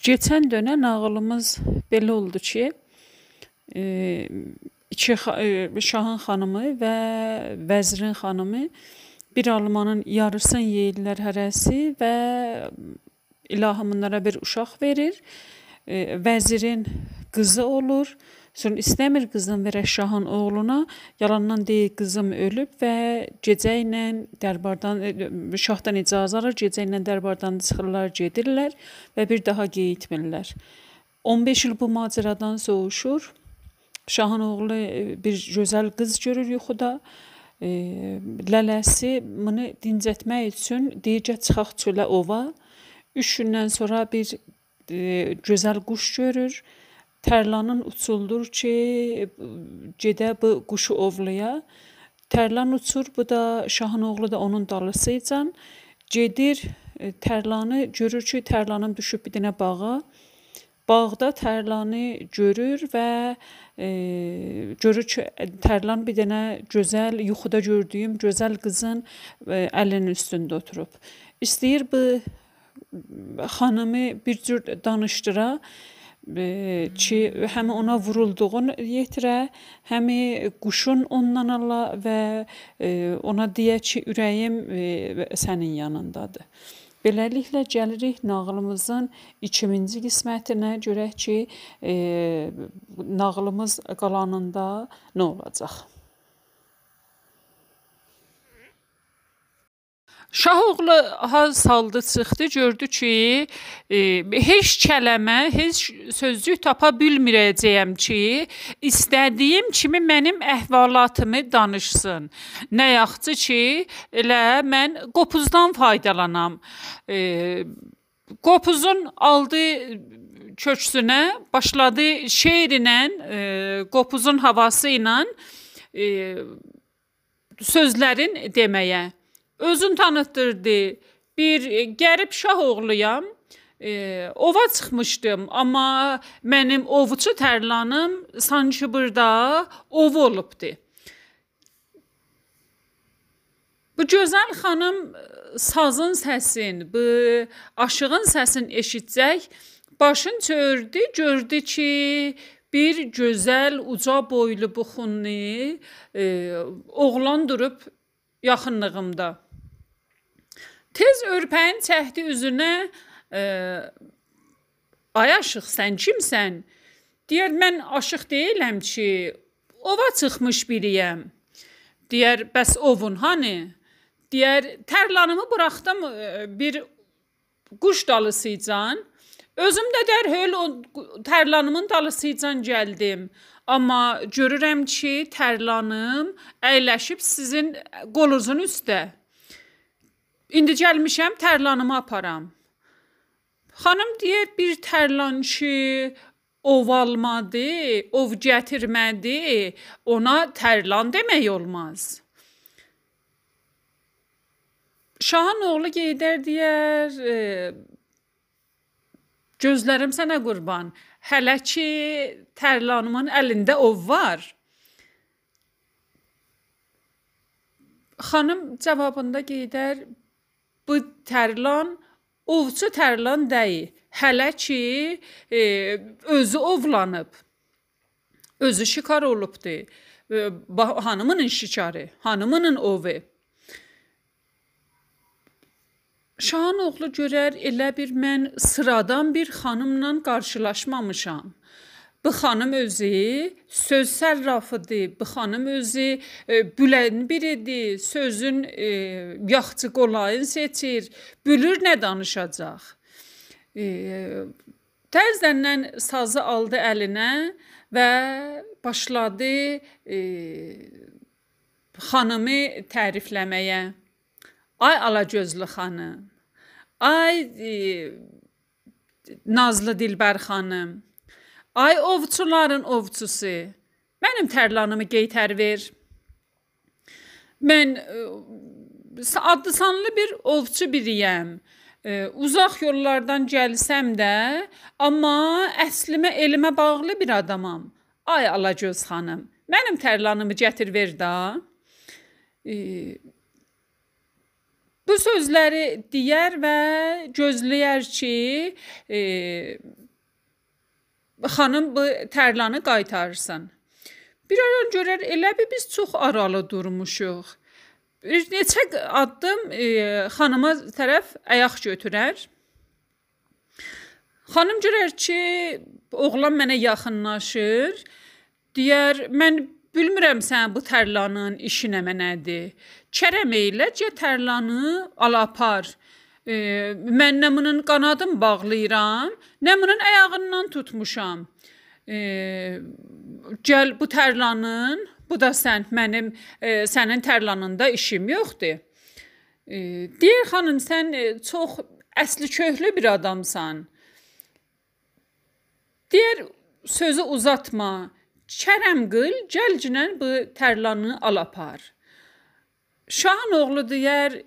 Keçən dönə nağılımız belə oldu ki, e, iki e, şahın xanımı və vəzirin xanımı bir almanın yarısını yeyirlər hərəsi və ilahı bunlara bir uşaq verir. E, vəzirin qızı olur. Sonra istəmir qızın verə şahın oğluna. Yalandan deyir qızım ölüb və gecə ilə dərbardan e, şahdan icazə alır, gecə ilə dərbardan çıxırlar, gedirlər və bir daha getmirlər. 15 il bu macəradan soğuşur. Şahın oğlu e, bir gözəl qız görür yuxuda. E, lələsi bunu dincətmək üçün deyir ki, çıxaq çölə ova. 3 gündən sonra bir e, gözəl quş görür. Tərlanın uçuldur ki, gedə bu quşu ovlaya. Tərlan uçur, bu da şahın oğlu da onun dalısıcan gedir. E, tərlanı görür ki, tərlanın düşüb bir dənə bağa. Bağda tərlanı görür və e, görür ki, tərlan bir dənə gözəl, yuxuda gördüyüm gözəl qızın e, əlinin üstündə oturub. İstəyir bu xanımı bir cür danışdıra ki, həm ona vurulduğunu yetirə, həm quşun ondan ala və ona deyə ki, ürəyim sənin yanındadır. Beləliklə gəlirik nağılımızın 2-ci qismətinə görək ki, e, nağılımız qalanında nə olacaq. Şahoğlu ha saldı çıxdı, gördü ki, e, heç kələmə, heç sözcük tapa bilməyəcəyəm ki, istədiyim kimi mənim əhvalatımı danışsın. Nə yaxçı ki, elə mən qopuzdan faydalanam. E, qopuzun aldı köksünə, başladı şeirlə, e, qopuzun havası ilə e, sözlərin deməyə. Özün tanıtdırdı. Bir e, qərib şah oğluyam. E, ova çıxmışdım, amma mənim ovuçu tərlanım sanki burada ov olubdu. Bu gözəl xanım e, sazın səsin, bu aşığın səsini eşitsək, başın çördü, gördü ki, bir gözəl uca boylu buxunlu e, oğlan durub yaxınlığımda. Tez örpəyin çəkdi üzünə. E, Ay aşıq, sən kimsən? Deyər mən aşıq deyiləm ki, ova çıxmış biriyəm. Deyər bəs ovun hani? Deyər tərlanımı buraxdım bir quş dalısıcan. Özüm də dərhal o tərlanımın dalısıcan gəldim. Amma görürəm ki, tərlanım əyləşib sizin qolunuzun üstə. İndi gəlmişəm tərlanımı aparam. Xanım deyir bir tərlançı ov almadı, ov gətirmədi, ona tərlan demək olmaz. Şahın oğlu gedər deyər, e, gözlərim sənə qurban. Hələ ki tərlanımın əlində ov var. Xanım cavabında gedər, bu tərlan ovçu tərlan deyil. Hələ ki e, özü ovlanıb. Özü şikar olubdu. E, hanımının şikarı, hanımının ovu. Şahın oğlu görər elə bir mən sıradan bir xanımla qarşılaşmamışam. Bu xanım özü söz sərrafıdır. Bu xanım özü e, bülən biridir. Sözün e, yaxçı qolayını seçir. Bülür nə danışacaq. E, Təzədən sazı aldı əlinə və başladı e, xanımı tərifləməyə. Ay alagözlü xanım. Ay e, nazlı dilbər xanım. Ay ovçuların ovçusu, mənim tərlanımı geytər ver. Mən e, adlı sanlı bir ovçu biriyəm. E, uzaq yollardan gəlsəm də, amma əslimə elmə bağlı bir adamam. Ay Alagöz xanım, mənim tərlanımı gətir ver də. E, Bu sözləri deyər və gözləyər ki, e, xanım bu tərlanı qaytarsın. Bir ara görər elə bir biz çox aralı durmuşuq. Bir neçə addım e, xanıma tərəf ayaq götürər. Xanım görər ki, oğlan mənə yaxınlaşır. Deyər, mən bilmirəm sən bu tərlanın işi nə mənədir. Kərəm eylə cə tərlanı alapar. E, mən nə bunun qanadını bağlayıram, nə bunun ayağından tutmuşam. E, gəl bu tərlanın Bu da sən mənim e, sənin tərlanında işim yoxdur. E, deyir xanım sən e, çox əsli köhlü bir adamsan. Deyir sözü uzatma. Kərəm qıl, gəlcinən bu tərlanı al apar. Şahın oğlu deyər,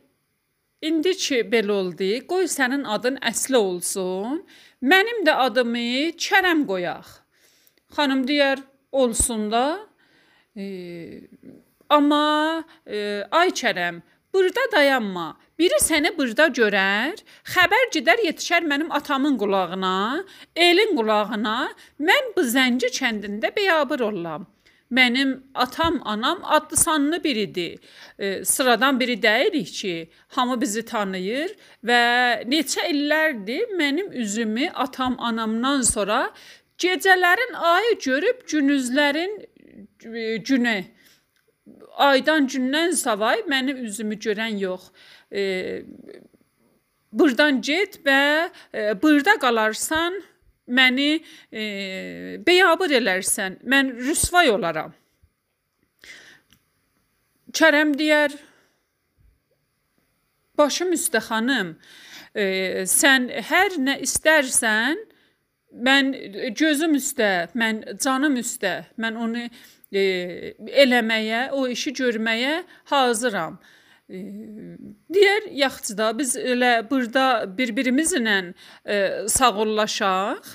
indi ki belə oldu, qoy sənin adın əsli olsun. Mənim də adımı Kərəm qoyaq. Xanım deyər, olsun da. E, amma e, ay Kərəm, burada dayanma. Biri səni burada görər, xəbər gedər yetişər mənim atamın qulağına, elin qulağına. Mən bu Zənci kəndində bəyabır olam. Mənim atam, anam adlı sanlı biridir. E, sıradan biri deyilik ki, hamı bizi tanıyır və neçə illərdir mənim üzümü atam, anamdan sonra gecələrin ayı görüb günüzlərin günə aydan gündən savay mənim üzümü görən yox. E, burdan get və e, burada qalarsan, məni e, beyabır elərsən. Mən rüsvay olaram. Kərəm deyər: Başım üstə xanım, e, sən hər nə istərsən, mən gözüm üstə, mən canım üstə, mən onu e, eləməyə, o işi görməyə hazıram. E, digər yaxçıda biz elə burada bir-birimizlə e, sağollaşaq.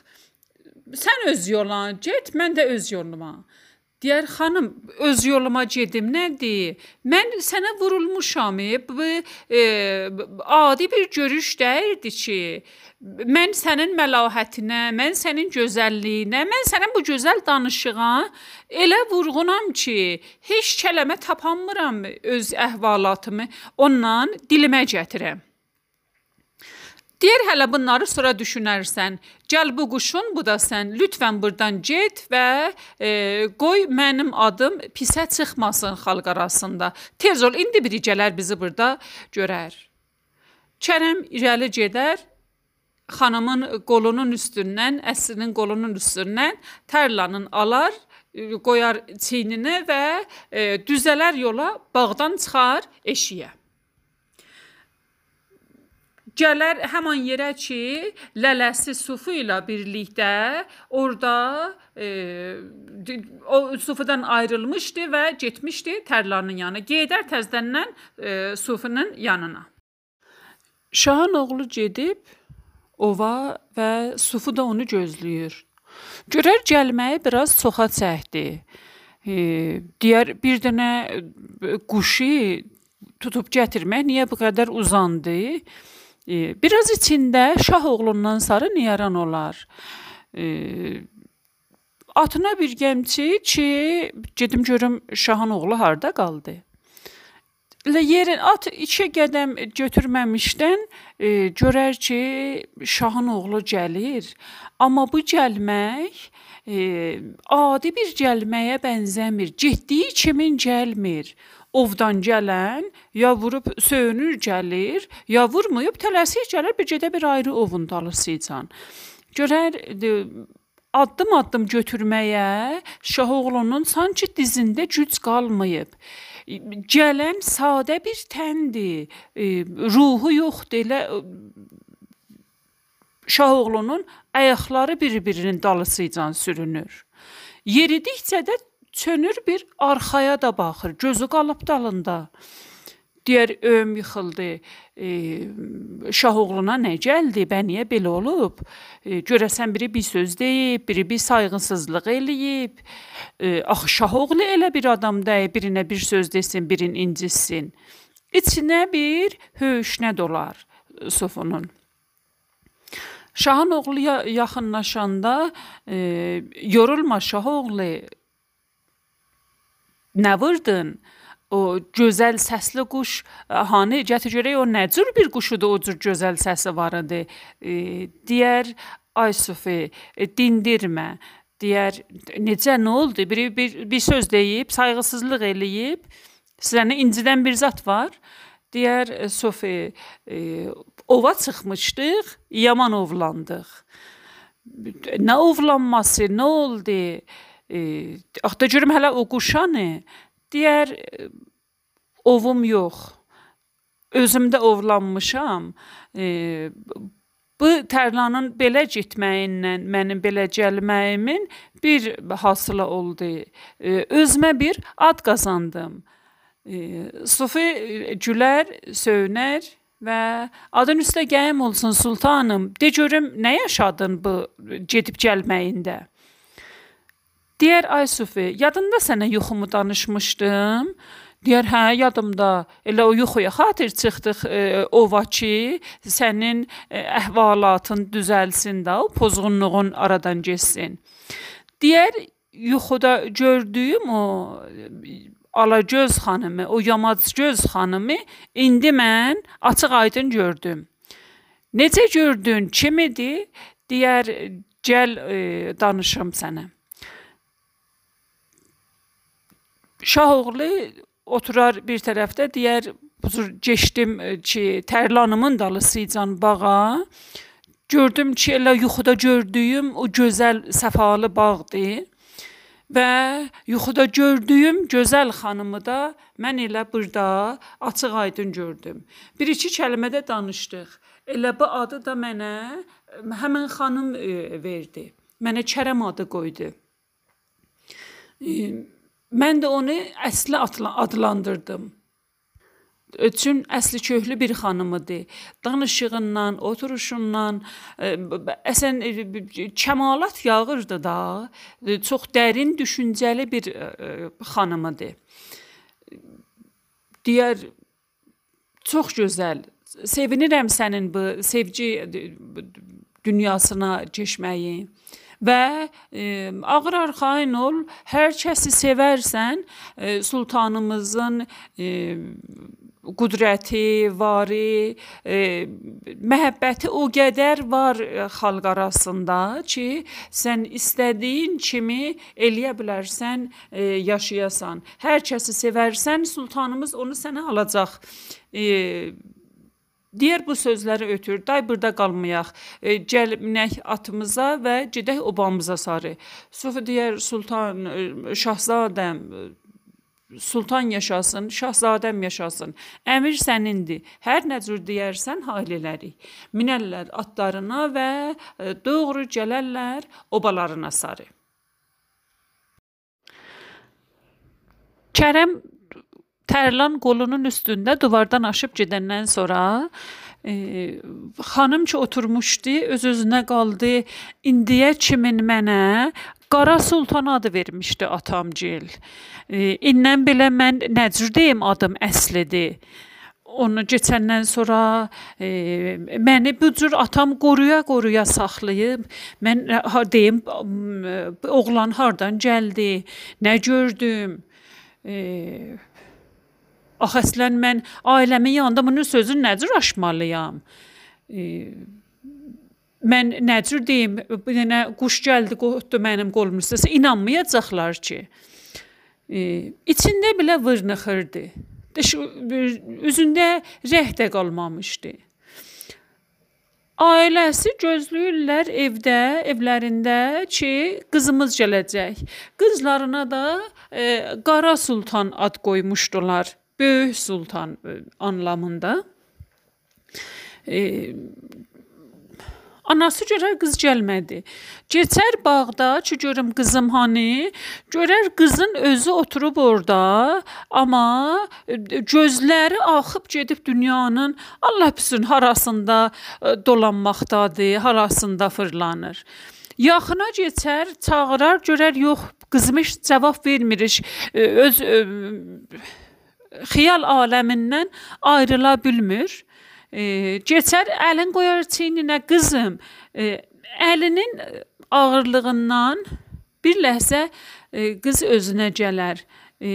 Sən öz yoluna get, mən də öz yoluma. Deyər xanım, öz yoluma gedim nədir? Mən sənə vurulmuşam. Bu e, adi bir görüş deyildi ki, mən sənin məlahətinə, mən sənin gözəlliyinə, mən sənin bu gözəl danışığına elə vurğunam ki, heç kəlmə tapanmıram öz əhvalatımı ondan dilimə gətirəm. Deyir hələ bunları sonra düşünərsən. Gəl bu quşun, bu da sən. Lütfən burdan get və e, qoy mənim adım pisə çıxmasın xalq arasında. Tez ol, indi biri gələr bizi burada görər. Kərəm irəli gedər, xanımın qolunun üstündən, əslinin qolunun üstündən tərlanın alar, qoyar çiyninə və e, düzələr yola, bağdan çıxar eşiyə. Gələr həmin yerə ki, lələsi Sufu ilə birlikdə orada e, o Sufudan ayrılmışdı və getmişdi Tərlanın yanına. Gedər təzdəndən e, Sufunun yanına. Şahın oğlu gedib ova və Sufu da onu gözləyir. Görər gəlməyi biraz çoxa çəkdi. E, deyər bir dənə quşu tutub gətirmək niyə bu qədər uzandı? Biraz içində şah oğlundan sarı niyaran olar. Atına bir gəmçi ki, gedim görüm şahın oğlu harda qaldı. Elə yerin at iki qədəm götürməmişdən e, görər ki, şahın oğlu gəlir. Amma bu gəlmək e, adi bir gəlməyə bənzəmir. Getdiyi kimin gəlmir ovdan gələn ya vurub söyünür gəlir, ya vurmayıb tələsik gəlir, bir gedə bir ayrı ovun dalısıcan. Görər addım-addım götürməyə Şahoğlunun sanki dizində güc qalmayıb. Gələn sadə bir təndir, ruhu yoxdur, elə Şahoğlunun ayaqları bir-birinin dalısıcan sürünür. Yeridikcə də çönür bir arxaya da baxır. Gözü qalıb dalında. Deyər öyüm yıxıldı. E, Şahoğluna nə gəldi? Bə niyə belə olub? E, görəsən biri bir söz deyib, biri bir sayğınsızlıq eləyib. E, axı Şahoğlu elə bir adam deyil, birinə bir söz desin, birin incitsin. İçinə bir höyüşnə dolar Sofonun. Şahın oğlu yaxınlaşanda e, yorulma Şah oğlu. Nə vurdun? O gözəl səsli quş hani gətir görək o nə cür bir quşudur o cür gözəl səsi var idi. E, deyər ay Sufi, dindirmə. Deyər necə nə oldu? Biri bir, bir söz deyib, sayğısızlıq eləyib, səni incidən bir zat var. Deyər Sofi, e, ova çıxmışdıq, yaman ovlandıq. Nə ovlanması, nə oldu? E, axı görüm hələ o quşanı. Deyər ovum yox. Özüm də ovlanmışam. E, bu tərlanın belə getməyindən mənim belə gəlməyimin bir hasılı oldu. E, özümə bir ad qazandım. Sufi gülər, söynər və adın üstə qəyim olsun sultanım. De görüm nə yaşadın bu gedib gəlməyində? Deyər ay Sufi, yadında sənə yuxumu danışmışdım. Deyər, hə, yadımda. Elə o yuxuya xatir çıxdıq e, ova ki, sənin e, əhvalatın düzəlsin də, o pozğunluğun aradan getsin. Deyər, yuxuda gördüyüm o Alagöz xanımı, o Yamacgöz xanımı indi mən açıq-aydın gördüm. Necə gördün? Kim idi? Deyər, gəl e, danışım sənə. Şahoğlu oturar bir tərəfdə deyər, bu cür keçdim ki, tərlanımın dalısıcan bağa. Gördüm ki, elə yuxuda gördüyüm o gözəl səfalı bağdır. Və yuxuda gördüyüm gözəl xanımı da mən elə burada açıq-aydın gördüm. Bir-iki kəlmədə danışdıq. Elə bu adı da mənə həmin xanım e, verdi. Mənə Kərəm adı qoydu. Mən də onu əsli adlandırdım. üçün əsli köklü bir xanım idi. Danışığından, oturuşundan e, əsən e, kəmalat yağırdı da. E, çox dərin düşüncəli bir xanım idi. Deyər çox gözəl. Sevinirəm sənin bu sevgi dünyasına keçməyi və e, ağır arxayın ol, hər kəsi sevərsən, e, sultanımızın e, qüdrəti, vari, e, məhəbbəti o qədər var xalq arasında ki, sən istədiyin kimi eləyə bilərsən, e, yaşayasan. Hər kəsi sevərsən, sultanımız onu sənə alacaq. E, Deyər bu sözləri ötür, day burada qalmayaq. E, gəl minək atımıza və gedək obamıza sarı. Sufi deyər sultan, e, şahzadəm, sultan yaşasın, şahzadəm yaşasın. Əmir sənindir. Hər nə cür deyərsən hayl elərik. Minərlər atlarına və e, doğru gələrlər obalarına sarı. Kərəm Tərlan qolunun üstündə divardan aşıb gedəndən sonra e, xanım ki oturmuşdu, öz-özünə qaldı. İndiyə kimin mənə Qara Sultan adı vermişdi atamgil. E, indən belə mən nə cür deyim adım əslidir. Onu keçəndən sonra e, məni bu cür atam qoruya-qoruya saxlayıb, mən ha deyim oğlan hardan gəldi, nə gördüm. E, Axı əslən mən ailəmin yanında bunun sözünü nə cür aşmalıyam? E, mən nə cür deyim, bir dənə quş gəldi, qotdu mənim qolumun üstə. İnanmayacaqlar ki. E, içində belə vırnıxırdı. Üzündə rəh də qalmamışdı. Ailəsi gözləyirlər evdə, evlərində ki, qızımız gələcək. Qızlarına da e, Qara Sultan ad qoymuşdular. Böyük sultan e, anlamında. E, Anası görər qız gəlmədi. Keçər bağda, ki görüm qızım hani, görər qızın özü oturub orada, amma e, gözləri axıb gedib dünyanın Allah bilsin harasında e, dolanmaqdadır, harasında fırlanır. Yaxına keçər, çağırar, görər yox, qızım heç cavab vermir, öz xiyal aləmindən ayrıla bilmir. E, keçər əlin qoyar çiyninə qızım. E, əlinin ağırlığından bir ləhzə e, qız özünə gələr. E,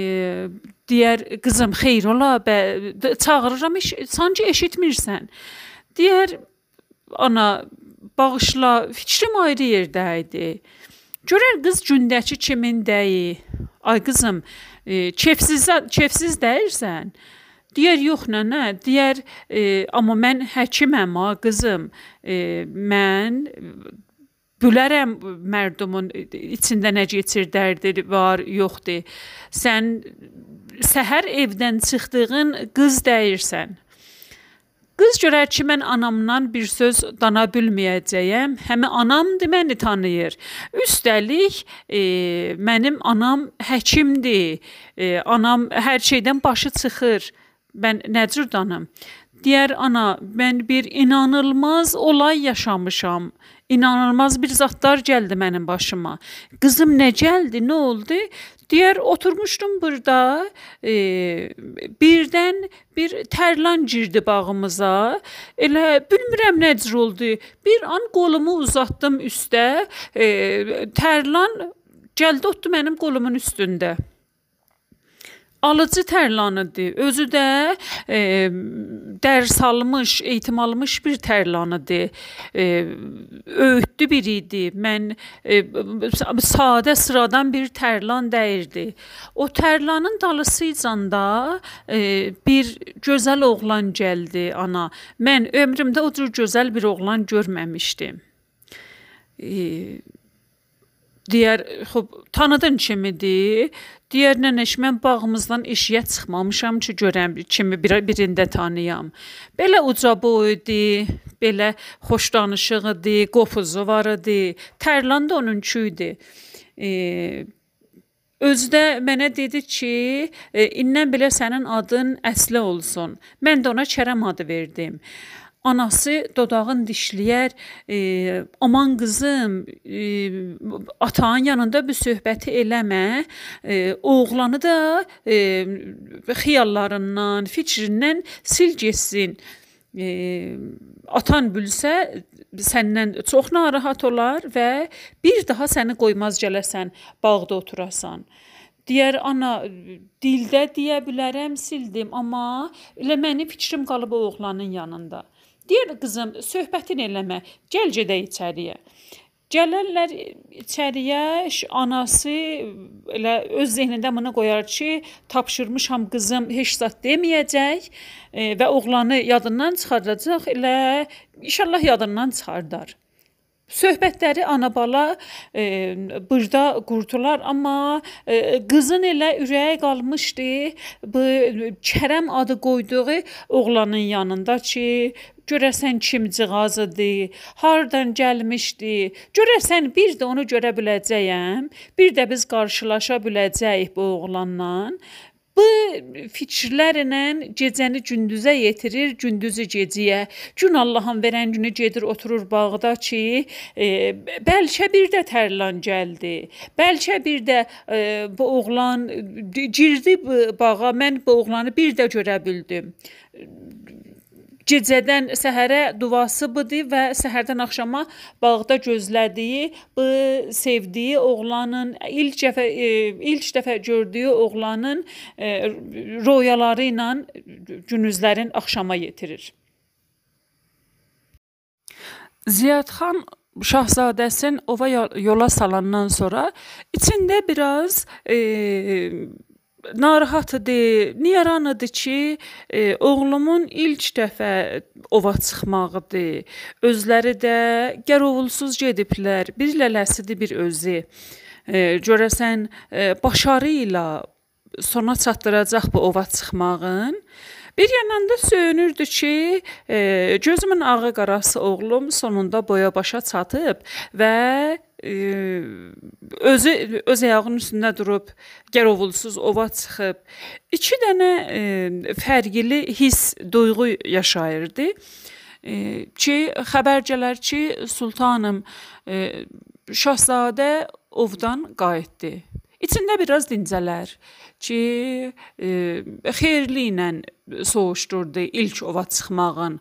deyər qızım xeyir ola, bə, çağırıram, eş sanki eşitmirsən. Deyər ana bağışla, fikrim ayrı yerdə idi. Görər qız gündəki kimindəyi. Ay qızım, e, kefsiz kefsiz dəyirsən. Deyər yox nənə, deyər e, amma mən həkiməm ha qızım. E, mən bilərəm mərdumun içində nə keçir, dərdi var, yoxdur. Sən səhər evdən çıxdığın qız dəyirsən. Qız görər ki, mən anamdan bir söz dana bilməyəcəyəm. Həmin anamdır, məni tanıyır. Üstəlik, e, mənim anam həkimdir. E, anam hər şeydən başı çıxır. Mən nə cür danım? Deyər ana, mən bir inanılmaz olay yaşamışam. İnanılmaz bir zətlər gəldi mənim başıma. Qızım nə gəldi? Nə oldu? Deyər oturmuşdum burada, e, birdən bir tərlan girdi bağımıza. Elə bilmirəm nə cür oldu. Bir an qolumu uzatdım üstə, e, tərlan gəldi otdu mənim qolumun üstündə alıcı tərlanıdır. Özü də e, dərs almış, eğitim almış bir tərlanıdır. E, öyüdlü bir idi. Mən e, sadə sıradan bir tərlan dəyirdi. O tərlanın dalısıcanda e, bir gözəl oğlan gəldi ana. Mən ömrümdə o cür gözəl bir oğlan görməmişdim. E, deyər, xub, tanıdın kimidir? Deyər nənəş mən bağımızdan eşiyə çıxmamışam ki, görəm kimi bir birində tanıyam. Belə uca boydu, belə xoş danışıq idi, qopuzu var idi. Tərlan da onunku idi. E, Özdə mənə dedi ki, e, indən belə sənin adın Əslə olsun. Mən də ona Kərəm adı verdim. Anası dodağın dişləyər, e, aman qızım, e, atanın yanında bu söhbəti eləmə. E, oğlanı da e, xiyallarından, fikrindən sil getsin. E, atan bilsə səndən çox narahat olar və bir daha səni qoymaz gələsən, bağda oturasan. Deyər ana, dildə deyə bilərəm, sildim, amma elə mənim fikrim qalıb oğlanın yanında. Deyir qızım, söhbətin eləmə, gəl gedək içəriyə. Gələrlər içəriyə, anası elə öz zehnində bunu qoyar ki, tapşırmışam qızım heç zət deməyəcək e, və oğlanı yadından çıxardacaq. Elə inşallah yadından çıxardar. Söhbətləri ana-bala e, burada qurdular, amma e, qızın elə ürəyi qalmışdı bu Kərəm adı qoyduğu oğlanın yanında ki, görəsən kimcığazıdır, hardan gəlmişdi, görəsən bir də onu görə biləcəyəm, bir də biz qarşılaşa biləcəyik bu oğlanla Bu fikirlərlə gecəni gündüzə yetirir, gündüzü gecəyə. Gün Allahın verən günü gedir oturur bağda ki, e, bəlkə bir də tərlan gəldi. Bəlkə bir də e, bu oğlan girdi bağa, mən bu oğlanı bir də görə bildim gecədən səhərə duası budur və səhərdən axşama bağda gözlədiyi, bu sevdiyi oğlanın ilk dəfə e, ilk dəfə gördüyü oğlanın e, royaları ilə günüzlərin axşama yetirir. Ziyadxan Şahzadəsin ova yola salandan sonra içində biraz e, narahatıdır, niyaranıdır ki, e, oğlumun ilk dəfə ova çıxmağıdır. Özləri də gərovulsuz gediblər. Bir lələsidir, bir özü. E, görəsən e, başarı ilə sona çatdıracaq bu ova çıxmağın. Bir yandan da söyünürdü ki, e, gözümün ağı qarası oğlum sonunda boya başa çatıb və özü öz ayağının üstündə durub gərovulsuz ova çıxıb 2 dənə e, fərqli hiss, duyğu yaşayırdı. E, ki xəbər gələr ki, sultanım e, şahzadə ovdan qayıtdı. İçində biraz dincələr ki, e, xeyirli ilə soğuşdurdu ilk ova çıxmağın.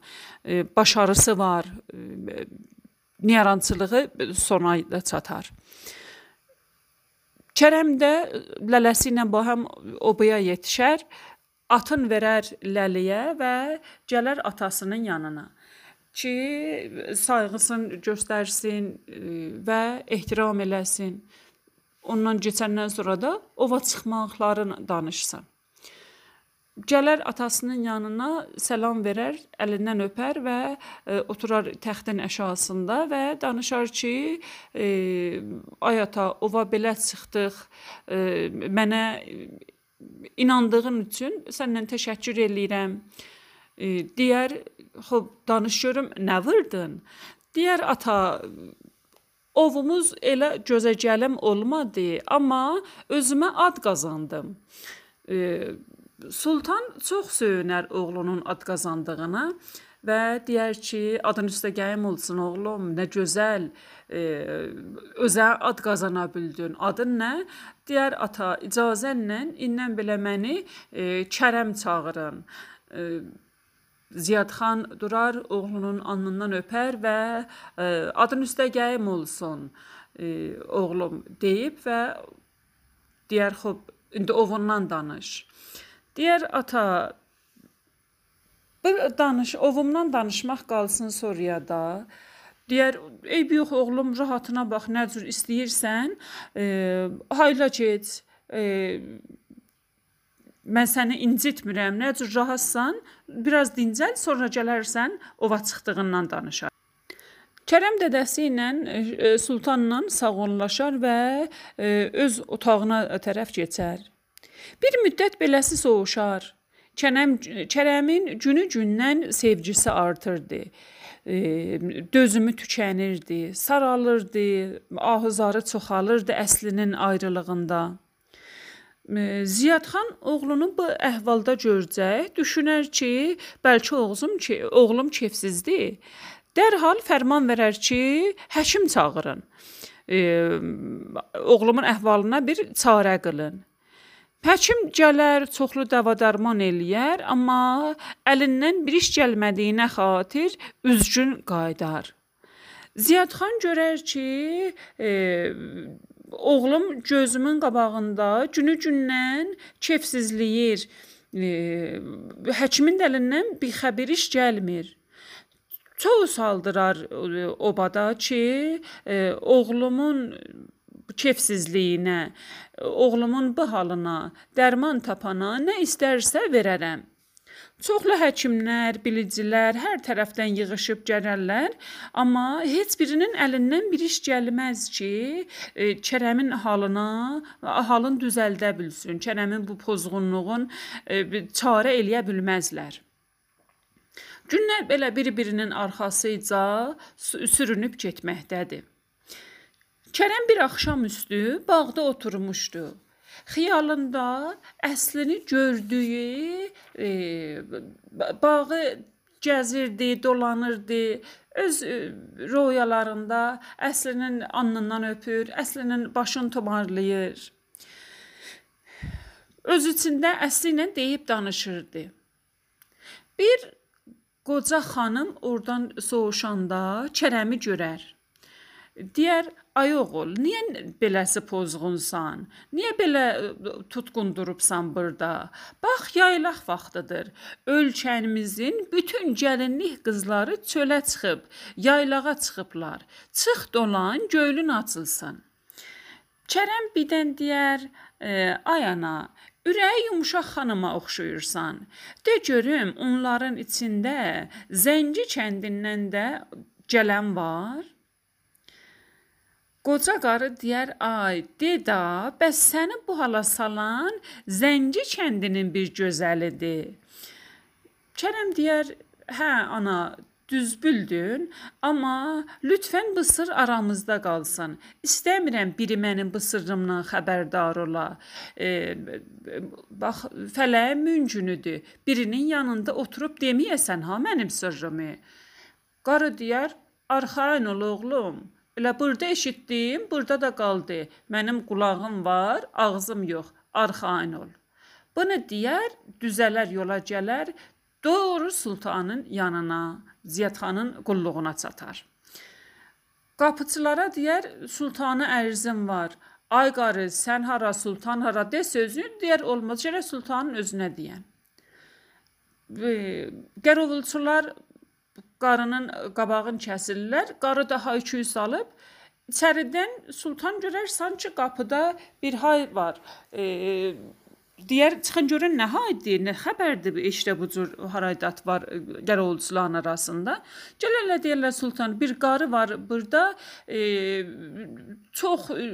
E, başarısı var. E, niyarançılığı sona çatar. Kərəm də lələsi ilə bahəm obaya yetişər, atın verər ləliyə və gələr atasının yanına ki, sayğısını göstərsin və ehtiram eləsin. Ondan keçəndən sonra da ova çıxmaqlarını danışsın. Gələr atasının yanına, salam verər, əlindən öpər və e, oturar təxtin əşyasında və danışar ki, e, ay ata, ova belə çıxdıq, e, mənə inandığın üçün səndən təşəkkür eləyirəm. E, deyər, "Xoş, danış görüm, nə vurdun?" Deyər, "Ata, ovumuz elə gözə gəlim olmadı, amma özümə ad qazandım." E, Sultan çox söyünər oğlunun ad qazandığına və deyər ki, adın üstə gəyim olsun oğlum, nə gözəl e, özə ad qazana bildin. Adın nə? Deyər ata, icazənlə indən belə məni e, Kərəm çağırın. E, Ziyadxan durar, oğlunun alnından öpər və e, adın üstə gəyim olsun e, oğlum deyib və deyər, "Xoş, indi ovundan danış." Deyər ata, bir danış, ovumdan danışmaq qalsın sonraya da. Deyər, eyb yox oğlum, rahatına bax, nə cür istəyirsən, e, hayla get. E, mən səni incitmirəm. Nə cür rahatsan, biraz dincəl, sonra gələrsən, ova çıxdığından danışar. Kərəm dədəsi ilə e, sultanla sağollaşar və e, öz otağına tərəf keçər. Bir müddət beləsi soğuşar. Çənəm Kərəmin günü-gündən sevgisi artırdı. E, dözümü tükənirdi, saralırdı, ahızarı çoxalırdı əslinin ayrılığında. E, Ziyadxan oğlunu bu əhvalda görcək, düşünər ki, bəlkə oğlum ki, oğlum kefsizdir. Dərhal fərman verər ki, həkim çağırın. E, oğlumun əhvalına bir çarə qılın. Həkim gələr, çoxlu dəva-dərman eləyər, amma əlindən bir iş gəlmədiyinə xatir üzgün qayıdar. Ziyadxan görər ki, e, oğlum gözümün qabağında günü-gündən kefsizləyir. E, həkimin də əlindən bir xəbər iş gəlmir. Çox saldırar e, obada ki, e, oğlumun kefsizliyinə, oğlumun bu halına dərman tapana nə istərsə verərəm. Çoxlu həkimlər, bilicilər hər tərəfdən yığılıb gələrlər, amma heç birinin əlindən bir iş gəlməz ki, e, Kərəmin halına, halın düzəldə bilsin. Kərəmin bu pozğunluğun e, çarə eləyə bilməzlər. Günlər belə bir-birinin arxasıca sürünüb getməkdədir. Kərəm bir axşamüstü bağda oturmuşdu. Xiyalında əslini gördüyü e, bağı gəzirdi, dolanırdı. Öz e, röyalarında əslinin alnından öpür, əslinin başını tumarlayır. Öz içində əsli ilə deyib danışırdı. Bir qoca xanım oradan soğuşanda Kərəmi görər. Deyər, ay oğul, niyə beləsi pozğunsan? Niyə belə tutqun durubsan burada? Bax, yaylaq vaxtıdır. Ölkəmizin bütün gəlinlik qızları çölə çıxıb, yaylağa çıxıblar. Çıx dolan, göylün açılsın. Kərəm birdən deyər, e, ay ana, ürəyi yumşaq xanıma oxşuyursan. De görüm, onların içində Zəngi kəndindən də gələn var? Qoca qarı deyər: "Ay, deda, bəs səni bu hala salan Zəngi kəndinin bir gözəlidir." Kərəm deyər: "Hə, ana, düz bildin, amma lütfən bu sır aramızda qalsın. İstəmirəm biri mənim bu sırrımdan xəbərdar ola. E, bax, fələyin mümkünüdür. Birinin yanında oturub deməyəsən ha mənim sırrımı." Qarı deyər: "Arxayın ol oğlum. Elə burada eşitdim, burada da qaldı. Mənim qulağım var, ağzım yox. Arxayın ol. Bunu deyər, düzələr yola gələr, doğru sultanın yanına, Ziyadxanın qulluğuna çatar. Qapıçılara deyər, sultana ərzim var. Ay qarı, sən hara, sultan hara de sözünü deyər, olmaz gərək sultanın özünə deyən. Qərovulçular qarının qabağını kəsirlər. Qarı da hay-küy salıb içəridən sultan görər sanki qapıda bir hay var. E, deyər çıxın görün nə haydır, nə xəbərdir bu eşdə bu cür haraydat var Qərovulçuların arasında. Gələrlər deyirlər sultan bir qarı var burada e, çox e,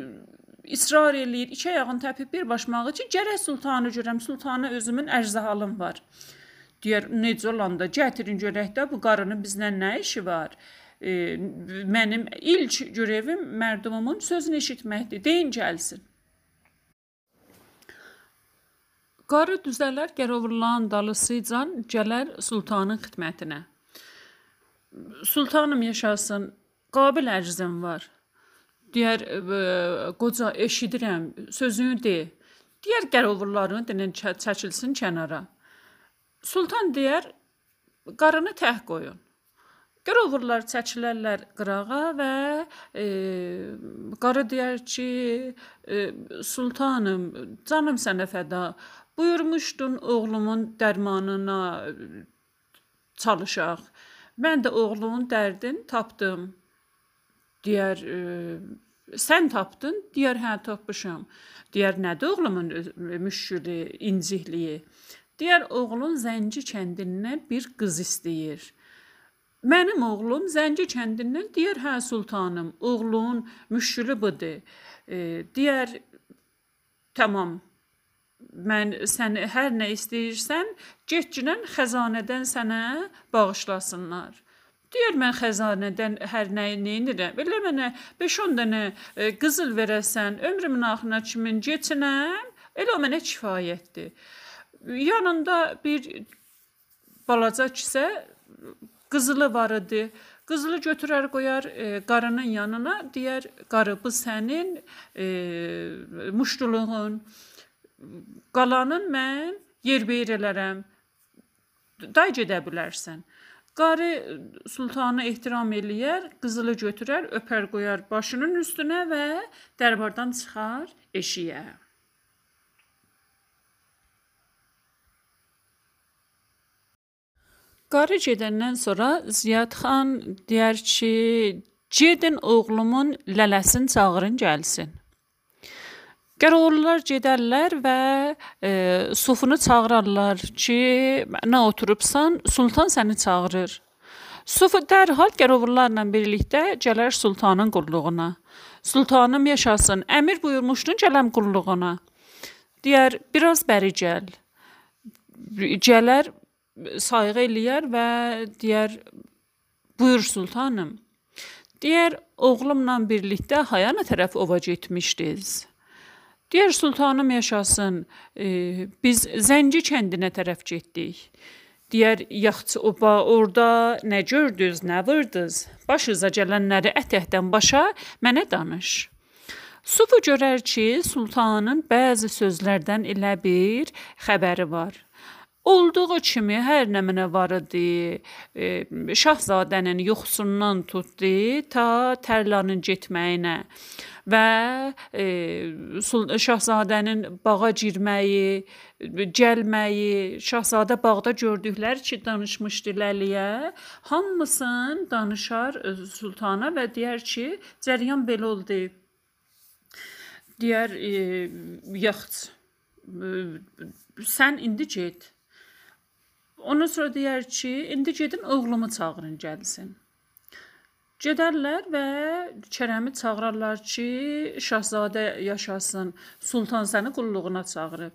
israr eləyir, iki ayağını təpib bir başmağı ki, gərək sultanı görəm, sultana özümün ərzəhalım var. Deyər, necə olanda gətirin görək də bu qarının bizlə nə işi var? E, mənim ilk görevim mərdumumun sözünü eşitməkdir. Deyin gəlsin. Qarı düzələr Gərovurların dalısıcan gələr sultanın xidmətinə. Sultanım yaşasın, qabil ərzim var. Deyər, qoca eşidirəm, sözünü de. Deyər Gərovurların dinin çəkilsin kənara. Sultan deyər, qarını təh qoyun. Qərovurlar çəkilərlər qırağa və e, qarı deyər ki, e, sultanım, canım sənə fəda. Buyurmuşdun oğlumun dərmanına çalışaq. Mən də oğlumun dərdini tapdım. Deyər, e, sən tapdın? Deyər, hə, tapmışam. Deyər, nədir oğlumun müşkülü, incikliyi? Digər oğlun Zənci kəndindən bir qız istəyir. Mənim oğlum Zənci kəndindən deyər, hə sultanım, oğlun müşkülü budur. E, deyər, tamam. Mən sən hər nə istəyirsən, getginən xəzanədən sənə bağışlasınlar. Deyir mən xəzanədən hər nəyi neynirəm? Elə mənə 5-10 dənə e, qızıl verəsən, ömrümün axırına kimi keçinəm, elə o mənə kifayətdir. Yanında bir balaca kisə qızılı var idi. Qızılı götürər qoyar e, qarının yanına, deyər qarı bu sənin e, muştuluğun. Qalanın mən yerbəyir elərəm. Day gedə bilərsən. Qarı sultanı ehtiram eləyər, qızılı götürər, öpər qoyar başının üstünə və dərbardan çıxar eşiyə. Qarı gedəndən sonra Ziyad xan deyər ki, gedin oğlumun lələsini çağırın gəlsin. Qərovullar gedərlər və e, sufunu çağırarlar ki, nə oturubsan, sultan səni çağırır. Sufu dərhal qərovullarla birlikdə gələr sultanın qulluğuna. Sultanım yaşasın, əmir buyurmuşdun gələm qulluğuna. Deyər, biraz bəri gəl. Gələr sayğı eləyər və deyər, buyur sultanım. Deyər, oğlumla birlikdə Hayana tərəf ova getmişdiz. Deyər, sultanım yaşasın, e, biz Zənci kəndinə tərəf getdik. Deyər, yaxçı oba, orada nə gördünüz, nə vırdınız? Başınıza gələnləri ət-ətdən başa mənə danış. Sufu görər ki, sultanın bəzi sözlərdən elə bir xəbəri var. Olduğu kimi hər nə mənə var idi, e, şahzadənin yuxusundan tutdu ta tərlanın getməyinə və e, şahzadənin bağa girməyi, gəlməyi, şahzadə bağda gördükləri ki, danışmışdı Ləliyə, hamısını danışar sultana və deyər ki, cəryan belə oldu. Deyər, e, yaxç, e, sən indi get. Ondan sonra deyər ki, indi gedin oğlumu çağırın gəlsin. Gedərlər və Kərəmi çağırarlar ki, şahzadə yaşasın, sultan səni qulluğuna çağırıb.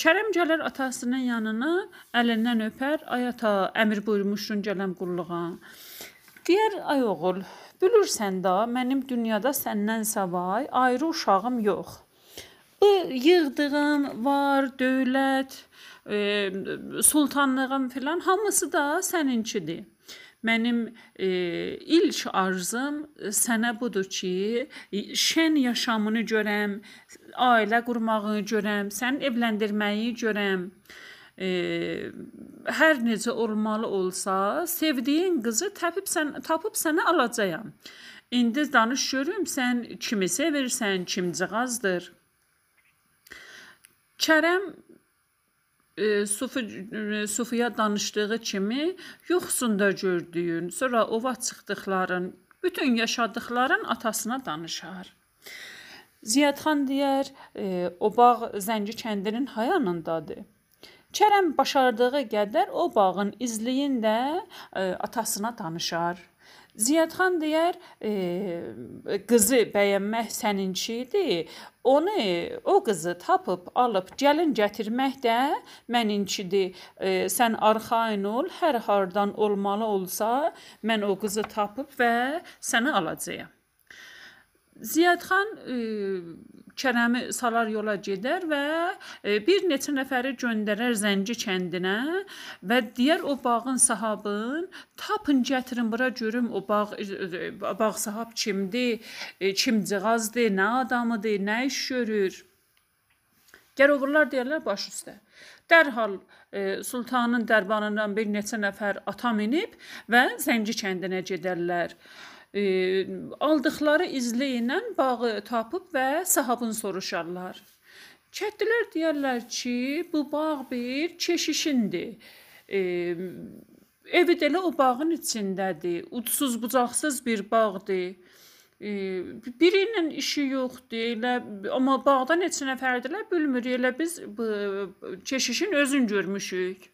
Kərəm gələr atasının yanına, əlindən öpər, ay ata, əmr buyurmuşdun gələm qulluğa. Deyər, ay oğul, bilirsən də, mənim dünyada səndən savay ayrı uşağım yox. Bu yığdığım var, dövlət, e, sultanlığım filan hamısı da səninkidir. Mənim e, ilk arzum sənə budur ki, şən yaşamını görəm, ailə qurmağı görəm, səni evləndirməyi görəm. E, hər necə olmalı olsa, sevdiyin qızı tapıb sən tapıb sənə alacağam. İndi danış görüm sən kimi sevirsən, kimcığazdır. Kərəm e, Sufi e, Sufiya danışdığı kimi yuxusunda gördüyün, sonra ova çıxdıqların, bütün yaşadıqların atasına danışar. Ziyadxan deyər, e, o bağ Zənci kəndinin hayanındadır. Kərəm başardığı qədər o bağın izliyində e, atasına danışar. Ziyadxan deyər, e, qızı bəyənmək səninkidir. Onu o qızı tapıb alıb gəlin gətirmək də məninkidir. E, sən arxayın ol, hər hardan olmalı olsa, mən o qızı tapıb və səni alacağam. Ziyadxan e, Kərəmi salar yola gedər və e, bir neçə nəfəri göndərər Zənci kəndinə və deyər o bağın sahibin tapın gətirin bura görüm o bağ e, bağ sahib kimdir, kimcığazdır, nə adamıdır, nə iş görür. Gərovurlar deyirlər baş üstə. Dərhal e, sultanın dərbanından bir neçə nəfər ata minib və Zənci kəndinə gedərlər e, aldıqları izlə ilə bağı tapıb və sahibini soruşarlar. Kəndlilər deyirlər ki, bu bağ bir keşişindir. E, evi də elə o bağın içindədir. Ucsuz bucaqsız bir bağdır. E, biri ilə işi yoxdur. Elə amma bağda neçə nəfərdilər bilmirik. Elə biz bu keşişin özün görmüşük.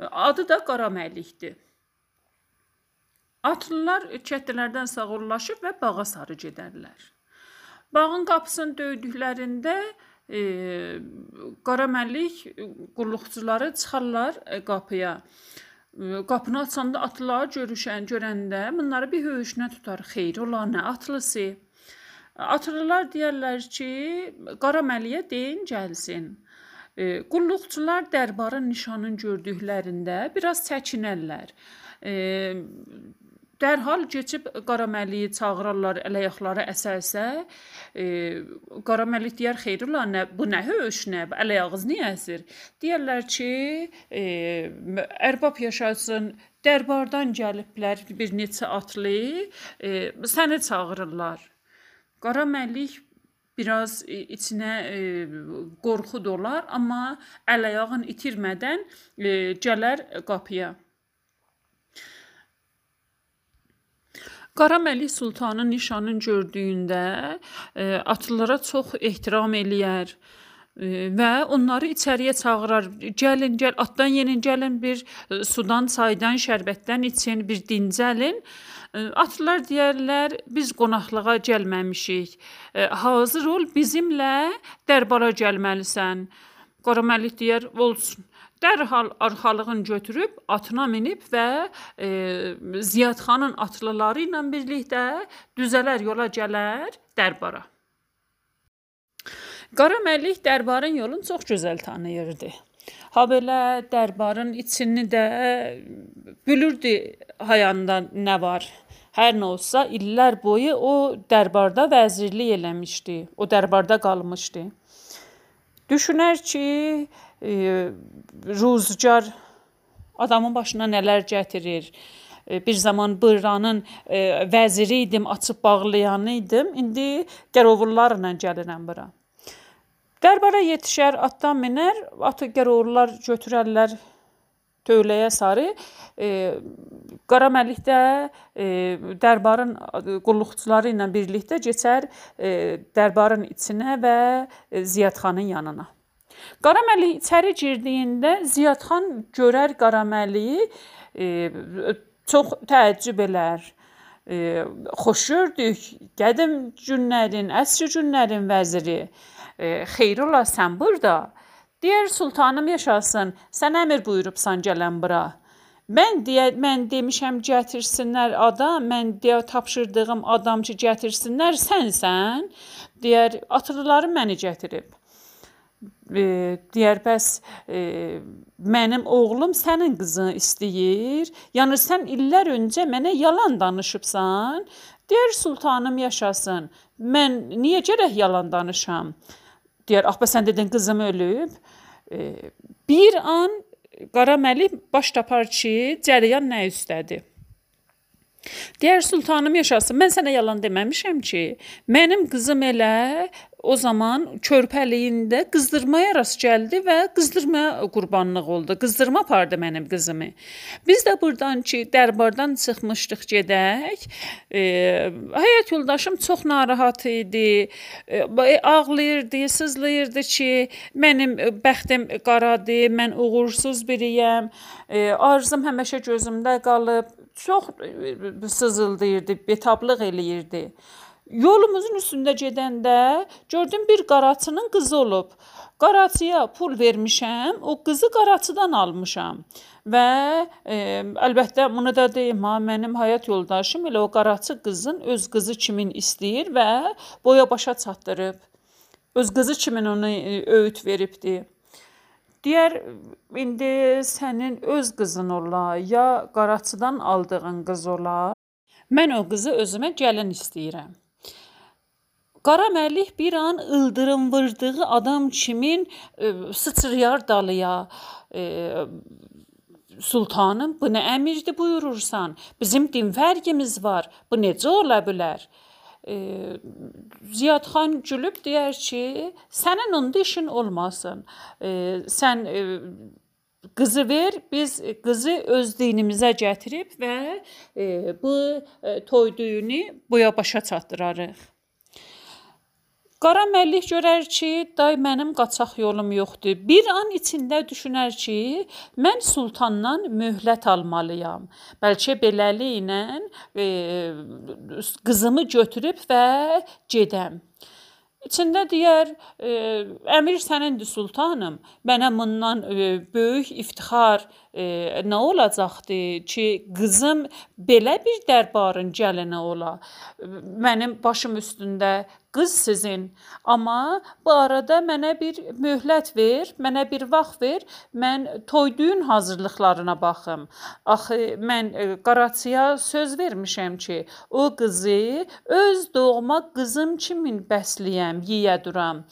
Adı da Qaraməlikdir. Atlılar çətlərdən sağollaşıb və bağa sarı gedərlər. Bağın qapısını döydüklərində e, Qaraməllik qulluqçuları çıxarlar e, qapıya. E, qapını açanda atlıları görüşən, görəndə bunları bir höyüşünə tutar. Xeyr, ola nə atlısı? Atlılar deyərlər ki, Qaraməliyə deyin gəlsin. E, qulluqçular dərbarın nişanını gördüklərində biraz çəkinərlər. E, Dərhal keçib Qaraməliyi çağırarlar, ələyaqları əsə-əsə. E, Qaraməlik deyər, "Xeyrulla, nə bu nə höş, nə ələyağız niyə əsir?" Deyirlər ki, e, ərbab yaşasın, dərbardan gəliblər bir neçə atlı, e, səni çağırırlar. Qaraməlik biraz içinə e, qorxu dolar, amma ələyağını itirmədən e, gələr qapıya. Qaraməlik Sultanın nişanını gördüyündə e, atlılara çox ehtiram eləyər e, və onları içəriyə çağırar. Gəlin, gəl, atdan yenin, gəlin bir e, sudan, çaydan, şərbətdən için, bir dincəlin. Atlılar deyərlər, biz qonaqlığa gəlməmişik. Hazır ol, bizimlə dərbara gəlməlisən. Qaraməlik deyər, olsun. Dərhal arxalığını götürüb atına minib və e, Ziyadxanın atlıları ilə birlikdə düzələr yola gələr dərbara. Qara Məlik dərbarın yolunu çox gözəl tanıyırdı. Ha belə dərbarın içini də bilirdi hayanda nə var. Hər nə olsa illər boyu o dərbarda vəzirlik eləmişdi. O dərbarda qalmışdı. Düşünər ki, e, ruzgar adamın başına nələr gətirir. E, bir zaman Bırranın e, vəziri idim, açıb bağlayanı idim. İndi gərovullarla gəlirəm bura. Dərbara yetişər, atdan minər, atı gərovullar götürərlər tövləyə sarı. E, Qaraməlikdə e, dərbarın qulluqçuları ilə birlikdə keçər e, dərbarın içinə və e, Ziyadxanın yanına. Qaraməli içəri girdiyində Ziyadxan görər Qaraməliyi e, çox təəccüb elər. E, xoş gördük. Qədim günlərin, əsr günlərin vəziri. E, xeyr ola sən burada. Deyər sultanım yaşasın. Sən əmr buyurubsan gələn bura. Mən deyə mən demişəm gətirsinlər adam, mən deyə tapşırdığım adam ki gətirsinlər sənsən. Deyər atlıları məni gətirib. e, deyər bəs e, mənim oğlum sənin qızını istəyir. Yəni sən illər öncə mənə yalan danışıbsan. Deyər sultanım yaşasın. Mən niyə gərək yalan danışam? Deyər, ax bəs sən dedin qızım ölüb. E, bir an Qara Məlik baş tapar ki, cərəyan nə üstədir? Deyər sultanım yaşasın. Mən sənə yalan deməmişəm ki, mənim qızım elə o zaman körpəliyində qızdırmaya rast gəldi və qızdırma qurbanlıq oldu. Qızdırma apardı mənim qızımı. Biz də burdan ki, dərbardan çıxmışdıq gedək. E, həyat yoldaşım çox narahat idi. E, ağlayırdı, sızlayırdı ki, mənim bəxtim qaradır, mən uğursuz biriyəm. E, arzum həmişə gözümdə qalıb. Çox sızıldayırdı, betablıq eləyirdi. Yolumuzun üstündə gedəndə gördüm bir qaraçının qızı olub. Qaraçıya pul vermişəm, o qızı qaraçıdan almışam. Və e, əlbəttə bunu da deyim, ha, mənim həyat yoldaşım elə o qaraçı qızın öz qızı kimin istəyir və boya başa çatdırıb. Öz qızı kimin ona e, öyüd veribdi. Deyər indi sənin öz qızın ola, ya qaraçıdan aldığın qız ola. Mən o qızı özümə gəlin istəyirəm. Qara Məlik bir an ildırım vurduğu adam kimin e, sıçrayar dalıya. E, Sultanım, bu nə əmirdir buyurursan? Bizim din fərqimiz var. Bu necə ola bilər? E, Ziyadxan gülüb deyər ki, sənin onda işin olmasın. E, sən e, qızı ver, biz qızı öz dinimizə gətirib və e, bu e, toy düyünü boya başa çatdırarıq. Qara Məllik görər ki, day mənim qaçaq yolum yoxdur. Bir an içində düşünər ki, mən sultandan möhlət almalıyam. Bəlkə beləliklə e, qızımı götürüb və gedəm. İçində deyər, e, əmir sənindir sultanım. Mənə bundan e, böyük iftixar e, nə olacaqdı ki, qızım belə bir dərbarın gəlini ola. Mənim başım üstündə qız sizin. Amma bu arada mənə bir möhlət ver, mənə bir vaxt ver. Mən toy düyün hazırlıqlarına baxım. Axı mən e, Qaraçıya söz vermişəm ki, o qızı öz doğma qızım kimi bəsləyəm, yeyə duram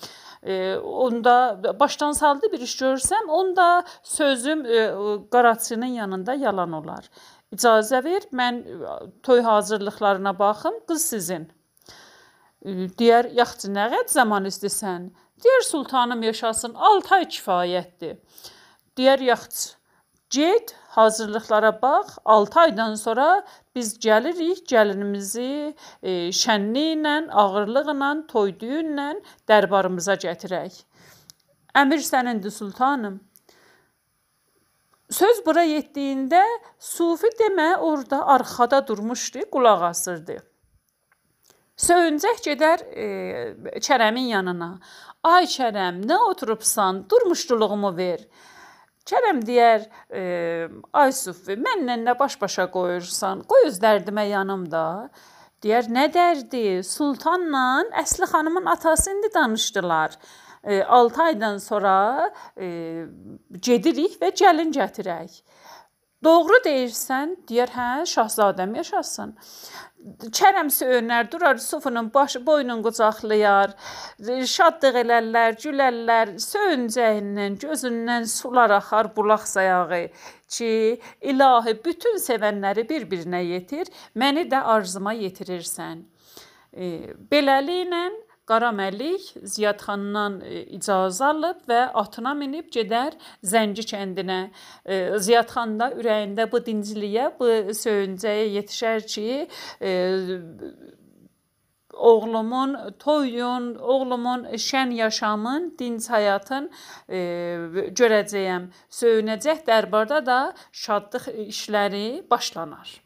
e, onda başdan saldı bir iş görsəm, onda sözüm e, qaraçının yanında yalan olar. İcazə ver, mən e, toy hazırlıqlarına baxım, qız sizin. Deyər, yaxçı nə qədər zaman istəsən? Deyər, sultanım yaşasın, 6 ay kifayətdir. Deyər, yaxçı, get, hazırlıqlara bax, 6 aydan sonra biz gəlirik, gəlinimizi e, şənliklə, ağırlıqla, toy düyünlə dərbarımıza gətirək. Əmir sənindir sultanım. Söz bura yetdiyində Sufi demə orada arxada durmuşdu, qulaq asırdı. Söyüncək gedər e, Kərəmin yanına. Ay Kərəm, nə oturubsan? Durmuşduluğumu ver. Kərəm deyər, e, ay Sufi, mənlə nə baş-başa qoyursan? Qoy öz dərdimə yanımda. Deyər, nə dərdi? Sultanla Əsli xanımın atası indi danışdılar. E, 6 aydan sonra e, gedirik və gəlin gətirək. Doğru deyirsən, deyər, hə, şahzadəm yaşasın. Kərəm söyünər, durar Sufunun başı boynun qucaqlayar, şadlıq elərlər, gülərlər, söyüncəyindən, gözündən sular axar bulaq sayağı ki, ilahi bütün sevənləri bir-birinə yetir, məni də arzuma yetirirsən. E, beləliklə Qara Məlik Ziyadxandan e, icazə alıb və atına minib gedər Zənci kəndinə. E, Ziyadxan da ürəyində bu dinciliyə, bu söyüncəyə yetişər ki, e, oğlumun toyun, oğlumun şən yaşamın, dinc həyatın e, görəcəyəm. Söyünəcək dərbarda da şadlıq işləri başlanar.